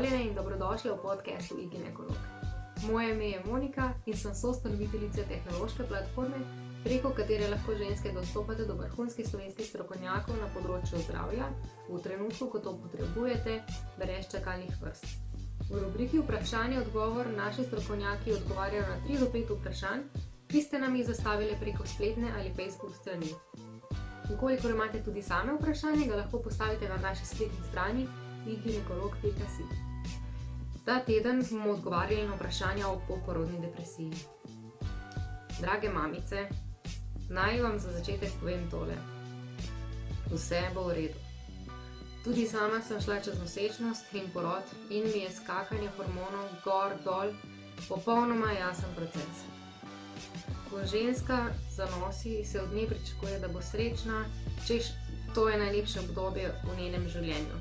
Pozdravljeni in dobrodošli v podkastu Iginekolog. Moje ime je Monika in sem soustanoviteljica tehnološke platforme, preko katere lahko ženske dostopate do vrhunskih slovenskih strokovnjakov na področju zdravja v trenutku, ko to potrebujete, brez čakalnih vrst. V rubriki Vprašanje in odgovor naši strokovnjaki odgovarjajo na 3 do 5 vprašanj, ki ste nam jih zastavili preko spletne ali Facebook strani. Ukolikor imate tudi same vprašanje, ga lahko postavite na naši spletni strani ginekolog.si. Ta teden bomo odgovarjali na vprašanja o poporodni depresiji. Drage mamice, naj vam za začetek povem tole. Vse bo v redu. Tudi sama sem šla čez nosečnost in porod in mi je skakanje hormonov gor dol popolnoma jasen proces. Ko ženska zanosi, se od nje pričakuje, da bo srečna, češ to je najlepše obdobje v njenem življenju.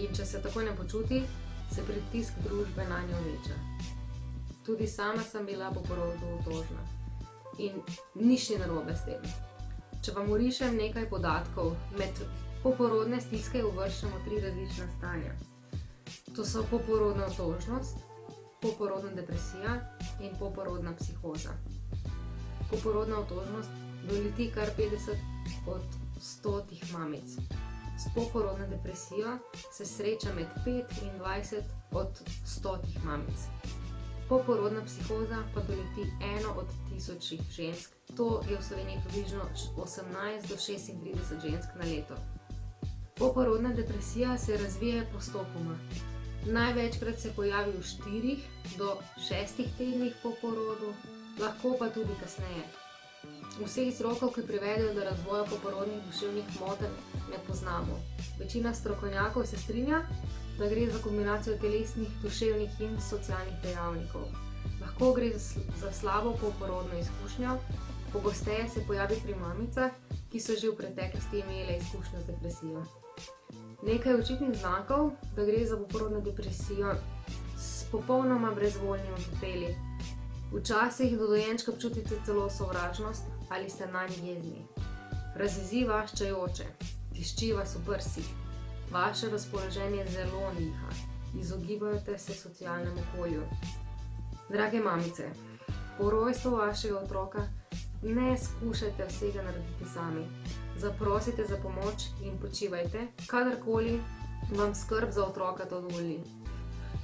In če se tako ne počuti, se pritisk družbe na njo veča. Tudi sama sem bila po porodu otožna in ni narobe s tem. Če vam urišem nekaj podatkov, med poporodne stiske uvrščamo tri različna stanja. To so poporodna otožnost, poporodna depresija in poporodna psihoza. Poporodna otožnost doleti kar 50 od 100 mamic. S poporodno depresijo se sreča med 5 in 20 od 100 mamic. Poporodna psihoza pa doleti eno od tisočih žensk, to je v Sloveniji približno 18 do 36 žensk na leto. Poporodna depresija se razvija postopoma. Največkrat se pojavi v 4 do 6 tednih po porodu, lahko pa tudi kasneje. Vseh vzrokov, ki privedejo do razvoja poporodnih duševnih motenj, ne poznamo. Večina strokovnjakov se strinja, da gre za kombinacijo telesnih, duševnih in socialnih dejavnikov. Lahko gre za slabo poporodno izkušnjo, pogosteje se pojavi pri mamicah, ki so že v preteklosti imele izkušnjo z depresijo. Nekaj očitnih znakov, da gre za poporodno depresijo, s popolnoma brezvoljnimi otopeli. Včasih do dojenčka občutite celo sovražnost ali ste na njih jezni. Razjezi vas čajoče, tišči vas v prsih, vaše razpoloženje zelo niha, izogibajte se socialnemu okolju. Drage mamice, po rojstvu vašega otroka ne skušajte vsega narediti sami. Zaprosite za pomoč in počivajte, kadarkoli vam skrb za otroka to dovoli.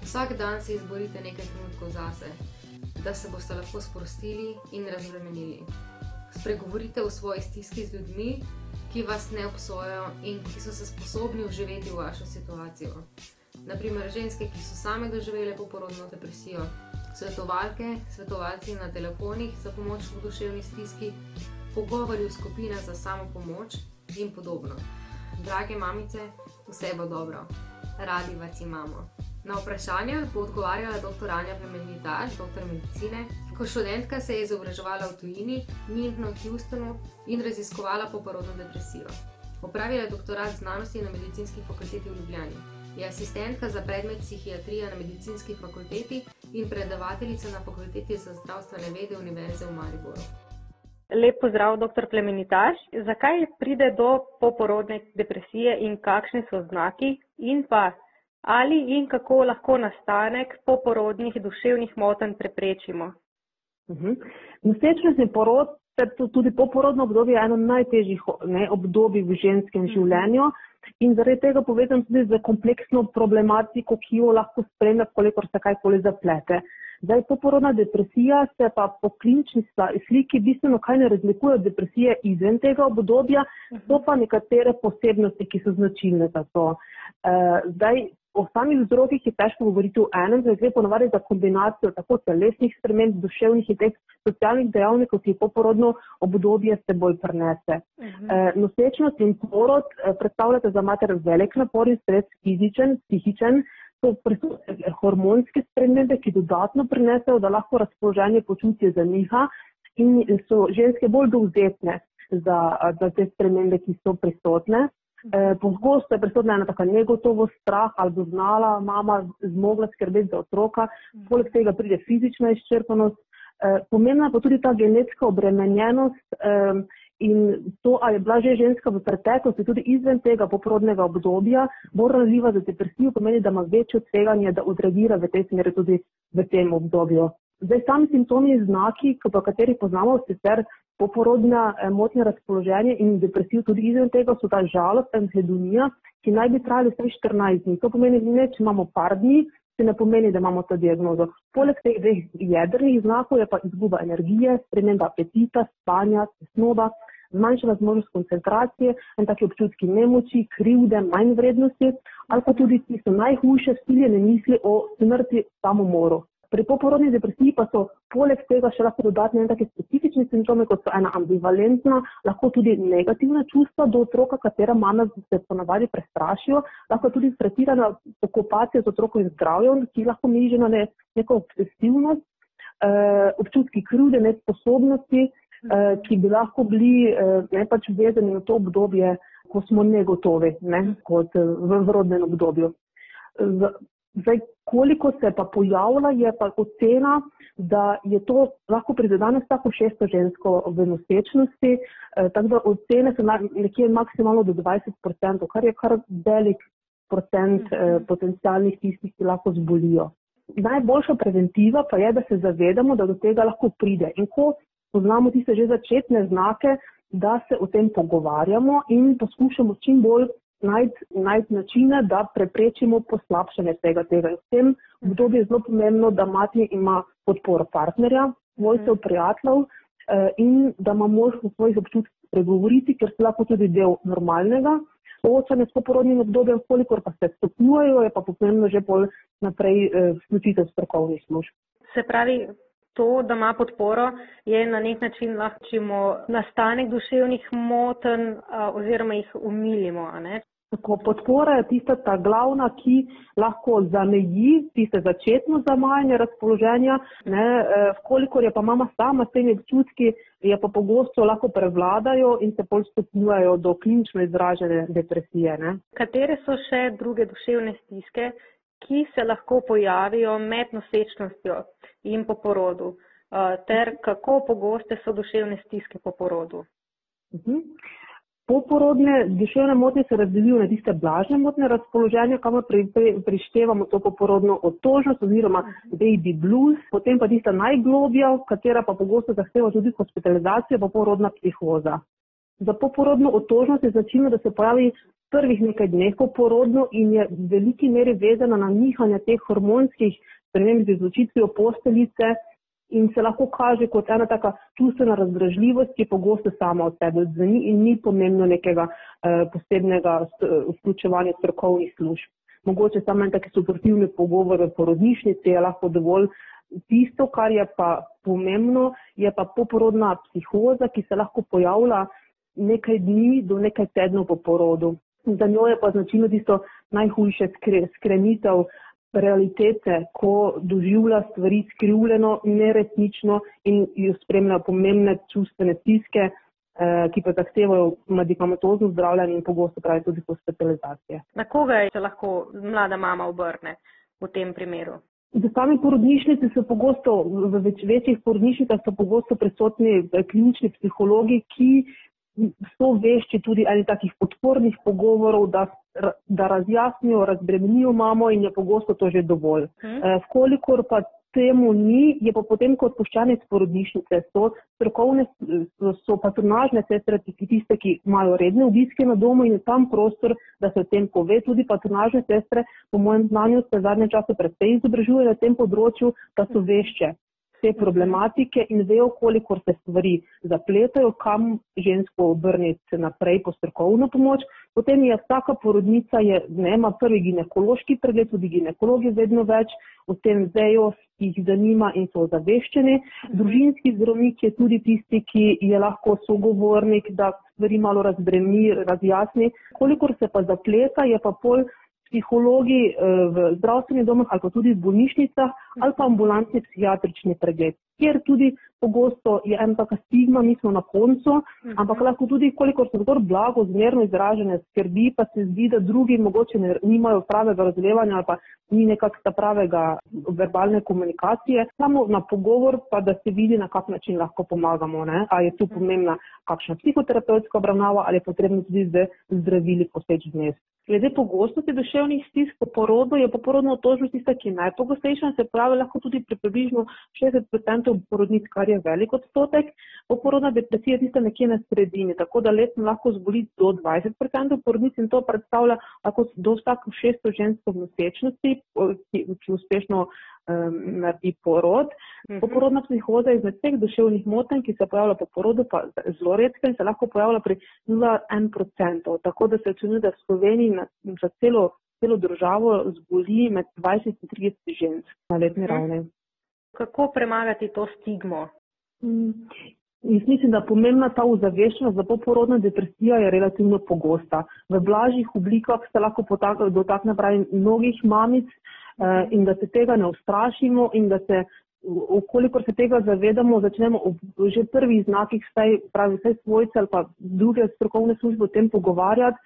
Vsak dan si izborite nekaj trenutkov zase da se boste lahko sprostili in razbremenili. Spregovorite o svoji stiski z ljudmi, ki vas ne obsojajo in ki so se sposobni uživeti v vašo situacijo. Naprimer, ženske, ki so same doživele poporodno depresijo, svetovalke, svetovalci na telefonih za pomoč v duševni stiski, pogovori v skupinah za samo pomoč in podobno. Drage mamice, vse bo dobro, radi vas imamo. Na vprašanje bo odgovarjala dr. Anja Plemenitaš, dr. medicine. Ko študentka se je izobraževala v tujini, Mintno v Houstonu in raziskovala poporodno depresijo. Opravila je doktorat znanosti na medicinski fakulteti v Ljubljani. Je asistentka za predmet psihiatrija na medicinski fakulteti in predavateljica na fakulteti za zdravstvene vede Univerze v Mariboru. Lep pozdrav, dr. Plemenitaš. Zakaj pride do poporodne depresije in kakšni so znaki in pa ali in kako lahko nastanek poporodnih duševnih motenj preprečimo. Mhm. Nosečnostni porod, tudi poporodno obdobje, je eno najtežjih ne, obdobij v ženskem mhm. življenju in zaradi tega povezan tudi z kompleksno problematiko, ki jo lahko spremlja, kolikor se kajkoli zaplete. Zdaj, poporodna depresija se pa po klinični sliki bistveno kaj ne razlikuje od depresije izven tega obdobja, so pa nekatere posebnosti, ki so značilne za to. Uh, zdaj, O samih vzrokih je težko govoriti v enem, zdaj gre ponovadi za kombinacijo tako telesnih sprememb, duševnih in teh socialnih dejavnikov, ki poporodno obdobje se bolj prenese. Uh -huh. e, nosečnost in porod e, predstavljate za mater velik napor in stres fizičen, psihičen, so prisotne hormonske spremembe, ki dodatno prenesejo, da lahko razpoloženje počutje zaniha in so ženske bolj dovzetne za, za te spremembe, ki so prisotne. Eh, pogosto je prisotna ena taka negotovost, strah ali bo znala mama zmogla skrbeti za otroka, poleg tega pride fizična izčrpanost. Eh, pomembna pa tudi ta genetska obremenjenost, In to, ali je bila že ženska v preteklosti, tudi izven tega poporodnega obdobja, bolj ranljiva za depresijo, pomeni, da ima večjo tveganje, da odreagira v tej smeri tudi v tem obdobju. Zdaj, sami simptomi in znaki, po katerih poznamo sicer poporodna motnja razpoloženja in depresijo, tudi izven tega so ta žalost in hedonija, ki naj bi trajali vsaj 14 dni. To pomeni, da če imamo par dni, se ne pomeni, da imamo to diagnozo. Poleg teh dveh jedrnih znakov je pa izguba energije, sprememba apetita, spanja, tesnoba, zmanjšana zmožnost koncentracije in take občutki nemoči, krivde, manj vrednosti, ali pa tudi tisto najhujše, stiljene misli o smrti, samomoru. Pri poporodni depresiji pa so poleg tega še lahko dodatne ene take specifične simptome, kot so ena ambivalentna, lahko tudi negativna čustva do otroka, katera mama se ponavadi prestrašijo, lahko tudi pretirana okupacija z otrokovim zdravjem, ki lahko miže na ne, neko obsesivnost, eh, občutki krivde, nesposobnosti, eh, ki bi lahko bili eh, ne pač vezani na to obdobje, ko smo negotovi, ne, kot eh, v rodnem obdobju. Zdaj, koliko se pa pojavlja, je pa ocena, da je to lahko pri danes tako šesto žensko v nosečnosti, eh, tako da ocene so nekje maksimalno do 20%, kar je kar velik procent eh, mhm. potencijalnih tistih, ki lahko zbolijo. Najboljša preventiva pa je, da se zavedamo, da do tega lahko pride. In ko poznamo tiste že začetne znake, da se o tem pogovarjamo in poskušamo čim bolj najti najt načine, da preprečimo poslabšanje tega. tega. V tem obdobju je zelo pomembno, da mati ima podporo partnerja, svojcev, mhm. prijateljev eh, in da ima možnost svojih občutkov pregovoriti, ker se lahko tudi del normalnega soočanja s poporodnim obdobjem, kolikor pa se stopnjujejo, je pa pomembno že bolj naprej eh, vključitev strokovnih služb. Se pravi, to, da ima podporo, je na nek način lahko nastanek duševnih moten oziroma jih umilimo. Tako, podpora je tista ta glavna, ki lahko zameji tiste začetno zamajanje razpoloženja, ne, e, kolikor je pa mama sama s temi občutki, je pa pogosto lahko prevladajo in se bolj stopnjujejo do klinično izražene depresije. Ne. Katere so še druge duševne stiske, ki se lahko pojavijo med nosečnostjo in po porodu, ter kako pogoste so duševne stiske po porodu. Mhm. Poporodne duševne motnje se razdelijo na tiste blažne motne razpoloženja, kamor pri, pri, prištevamo to poporodno otožnost oziroma baby blues, potem pa tista najglobja, katera pa pogosto zahteva tudi hospitalizacijo, poporodna psihoza. Za poporodno otožnost je značilno, da se pojavi prvih nekaj dneh poporodno in je v veliki meri vezana na nihanja teh hormonskih sprememb z izločitvijo posteljice in se lahko kaže kot ena taka čustvena razdražljivost, ki pogosto sama od sebe odzveni in ni pomembno nekega eh, posebnega vključevanja strokovnih služb. Mogoče samo en taki suportivni pogovor v porodnišnici je lahko dovolj. Tisto, kar je pa pomembno, je pa poporodna psihoza, ki se lahko pojavlja nekaj dni do nekaj tednov po porodu. Za njo je pa značilno tisto najhujše skrenitev realitete, ko doživlja stvari skrivljeno, neresnično in jo spremljajo pomembne čustvene stiske, eh, ki pa zahtevajo medikamentozno zdravljanje in pogosto pravi tudi hospitalizacije. Na koga se lahko mlada mama obrne v tem primeru? V sami porodnišnici so pogosto, v več, večjih porodnišnicah so pogosto prisotni eh, klinični psihologi, ki so vešči tudi ali takih podpornih pogovorov, da, da razjasnijo, razbremenijo mamo in je pogosto to že dovolj. Hmm. E, vkolikor pa temu ni, je pa potem kot poščanec porodnišnice, so strokovne, so patronažne sestre, tiste, ki imajo redne obiske na domu in je tam prostor, da se o tem pove. Tudi patronažne sestre, po mojem znanju, se zadnje čase predvsej izobražujejo na tem področju, da so vešče te problematike in vejo, koliko se stvari zapletajo, kam žensko obrniti naprej po strokovno pomoč. Potem je vsaka porodnica, je, ne, ima prvi ginekološki pregled, tudi ginekologi vedno več, o tem vejo, jih zanima in so ozaveščeni. Družinski zdravnik je tudi tisti, ki je lahko sogovornik, da stvari malo razbremi, razjasni. Kolikor se pa zapleta, je pa pol psihologi eh, v zdravstvenih domah ali pa tudi v bolnišnicah ali pa ambulantni psihiatrični pregled, kjer tudi pogosto je ena taka stigma, mi smo na koncu, Mhm. ampak lahko tudi, kolikor so zgor blago, zmerno izražene skrbi, pa se zdi, da drugi mogoče ne, nimajo pravega razumevanja ali pa ni nekakšna pravega verbalne komunikacije, samo na pogovor pa da se vidi, na kak način lahko pomagamo, ne? a je tu pomembna kakšna psihoterapevtska obravnava ali je potrebno tudi z zdravili poseči vmes. Glede pogostosti duševnih stisk po porodu je poporodna otožnost tista, ki je najpogostejša, se pravi lahko tudi pri približno 60% porodnic, kar je velik odstotek. Poporodna depresija je tista nekje na sredini, tako da letno lahko zboli do 20% porodnic in to predstavlja lahko do vsako 600 žensk v nosečnosti, ki, uspešno um, naredi porod. Mhm. Poporodna psihoza je izmed vseh duševnih motenj, ki se pojavlja po porodu, pa zelo redka in se lahko pojavlja pri 0,1%. Tako da se ocenjuje, da v Sloveniji na, za celo, celo državo zboli med 20 in 30 žensk na letni Mhm. ravni. Kako premagati to stigmo? Mm. Jaz mislim, da pomembna ta ozaveščenost za poporodna depresija je relativno pogosta. V blažjih oblikah se lahko dotakne pravi mnogih mamic in da se tega ne ustrašimo in da se, okolikor se tega zavedamo, začnemo ob že prvih znakih vsaj, pravi, vsaj svojce ali pa druge strokovne službe o tem pogovarjati,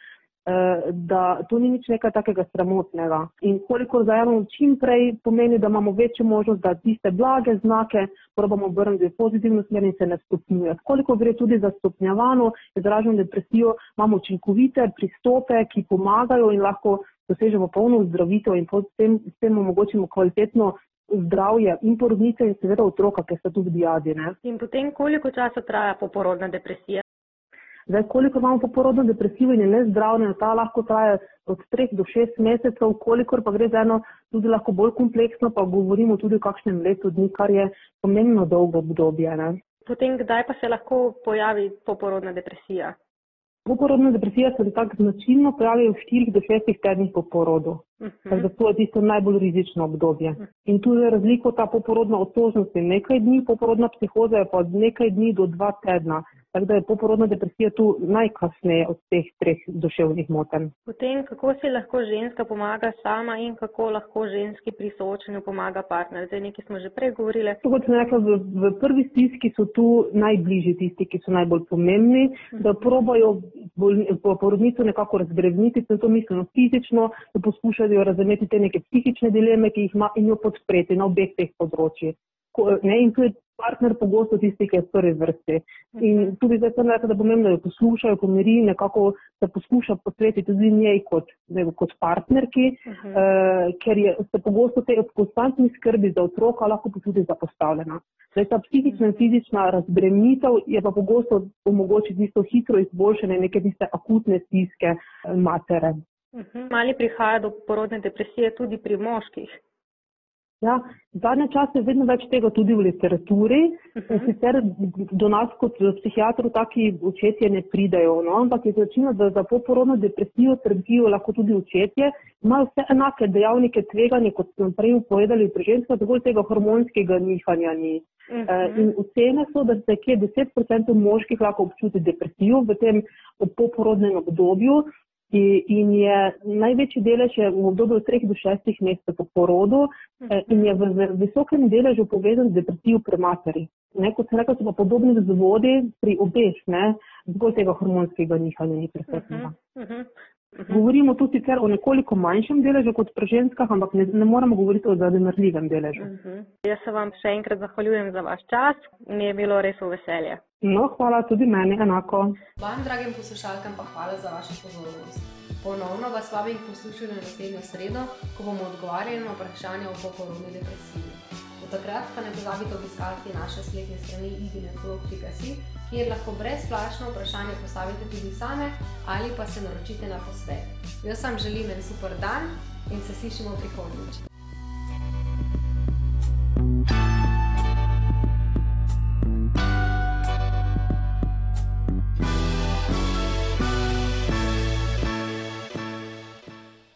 eh, da to ni nič nekaj takega sramotnega. In kolikor zajamemo čim prej, pomeni, da imamo večjo možnost, da tiste blage znake probamo obrniti v pozitivno smer in se ne stopnjuje. Koliko gre tudi za stopnjevano izraženo depresijo, imamo učinkovite pristope, ki pomagajo in lahko dosežemo polno zdravitev in potem s tem omogočimo kvalitetno zdravje in porodnice in seveda otroka, ki sta tudi diadi. Ne? In potem, koliko časa traja poporodna depresija? Zdaj, koliko imamo poporodno depresijo in je nezdravljena, ta lahko traja od 3 do 6 mesecev, kolikor pa gre za eno tudi lahko bolj kompleksno, pa govorimo tudi o kakšnem letu dni, kar je pomembno dolgo obdobje. Ne? Potem, kdaj pa se lahko pojavi poporodna depresija? Poporodna depresija se tako značilno pojavi v 4 do 6 tednih po porodu. Tako Mhm. da to je tisto najbolj rizično obdobje. In tu je razliko ta poporodna otožnost je nekaj dni, poporodna psihoza je pa od nekaj dni do dva tedna. Tako da je poporodna depresija tu najkasneje od teh treh duševnih motenj. Potem, kako si lahko ženska pomaga sama in kako lahko ženski pri soočanju pomaga partner? Zdaj, nekaj smo že prej govorili. Tako kot sem rekla, v, v prvi stiski so tu najbližji tisti, ki so najbolj pomembni, da probajo bolj, po porodnico nekako razbremeniti, sem to mislila fizično, da poskušajo razumeti te neke psihične dileme, ki jih ima in jo podpreti na obeh teh področjih. Ne, in tu je partner pogosto tisti, ki je v prvi vrsti. In tudi zdaj sem rekla, da pomembno, da jo poslušajo, pomiri, nekako se poskuša posvetiti tudi njej kot, ne, kot partnerki, Mhm. uh, ker je se pogosto te ob konstantni skrbi za otroka lahko tudi zapostavljena. Zdaj ta psihična in fizična razbremenitev je pa pogosto omogoči tisto hitro izboljšanje neke tiste akutne stiske eh, matere. Mhm. Ali prihaja do porodne depresije tudi pri moških? Ja, zadnje čase je vedno več tega tudi v literaturi. Mhm. In Sicer do nas kot psihiatrov taki očetje ne pridejo, no? ampak je značilno, da za poporodno depresijo trpijo lahko tudi očetje. Imajo vse enake dejavnike tveganja, kot smo prej povedali pri ženskah, dovolj tega hormonskega nihanja ni. Mhm. Eh, In ocene so, da se kje 10% moških lahko občuti depresijo v tem poporodnem obdobju. In je največji delež je v obdobju od 3 do 6 mesecev po porodu eh, in je v visokem deležu povezan z depresijo pri materi. Ne, kot sem rekla, so pa podobni vzvodi pri obeh, ne, zgolj tega hormonskega nihanja ni prisotnega. Mhm. Mhm. Mhm. Govorimo tu sicer o nekoliko manjšem deležu kot pri ženskah, ampak ne, ne moremo govoriti o zanemarljivem deležu. Mhm. Jaz se vam še enkrat zahvaljujem za vaš čas. Mi je bilo res v veselje. No, hvala tudi meni enako. Vam, dragim poslušalkam, pa hvala za vašo pozornost. Ponovno vas vabim k poslušanju naslednjo sredo, ko bomo odgovarjali na vprašanja o poporodni depresiji. Takrat pa ne pozabite obiskati naše spletne strani iginekolog.si, kjer lahko brezplačno vprašanje postavite tudi same ali pa se naročite na posvet. Jaz vam želim en super dan in se slišimo prihodnjič.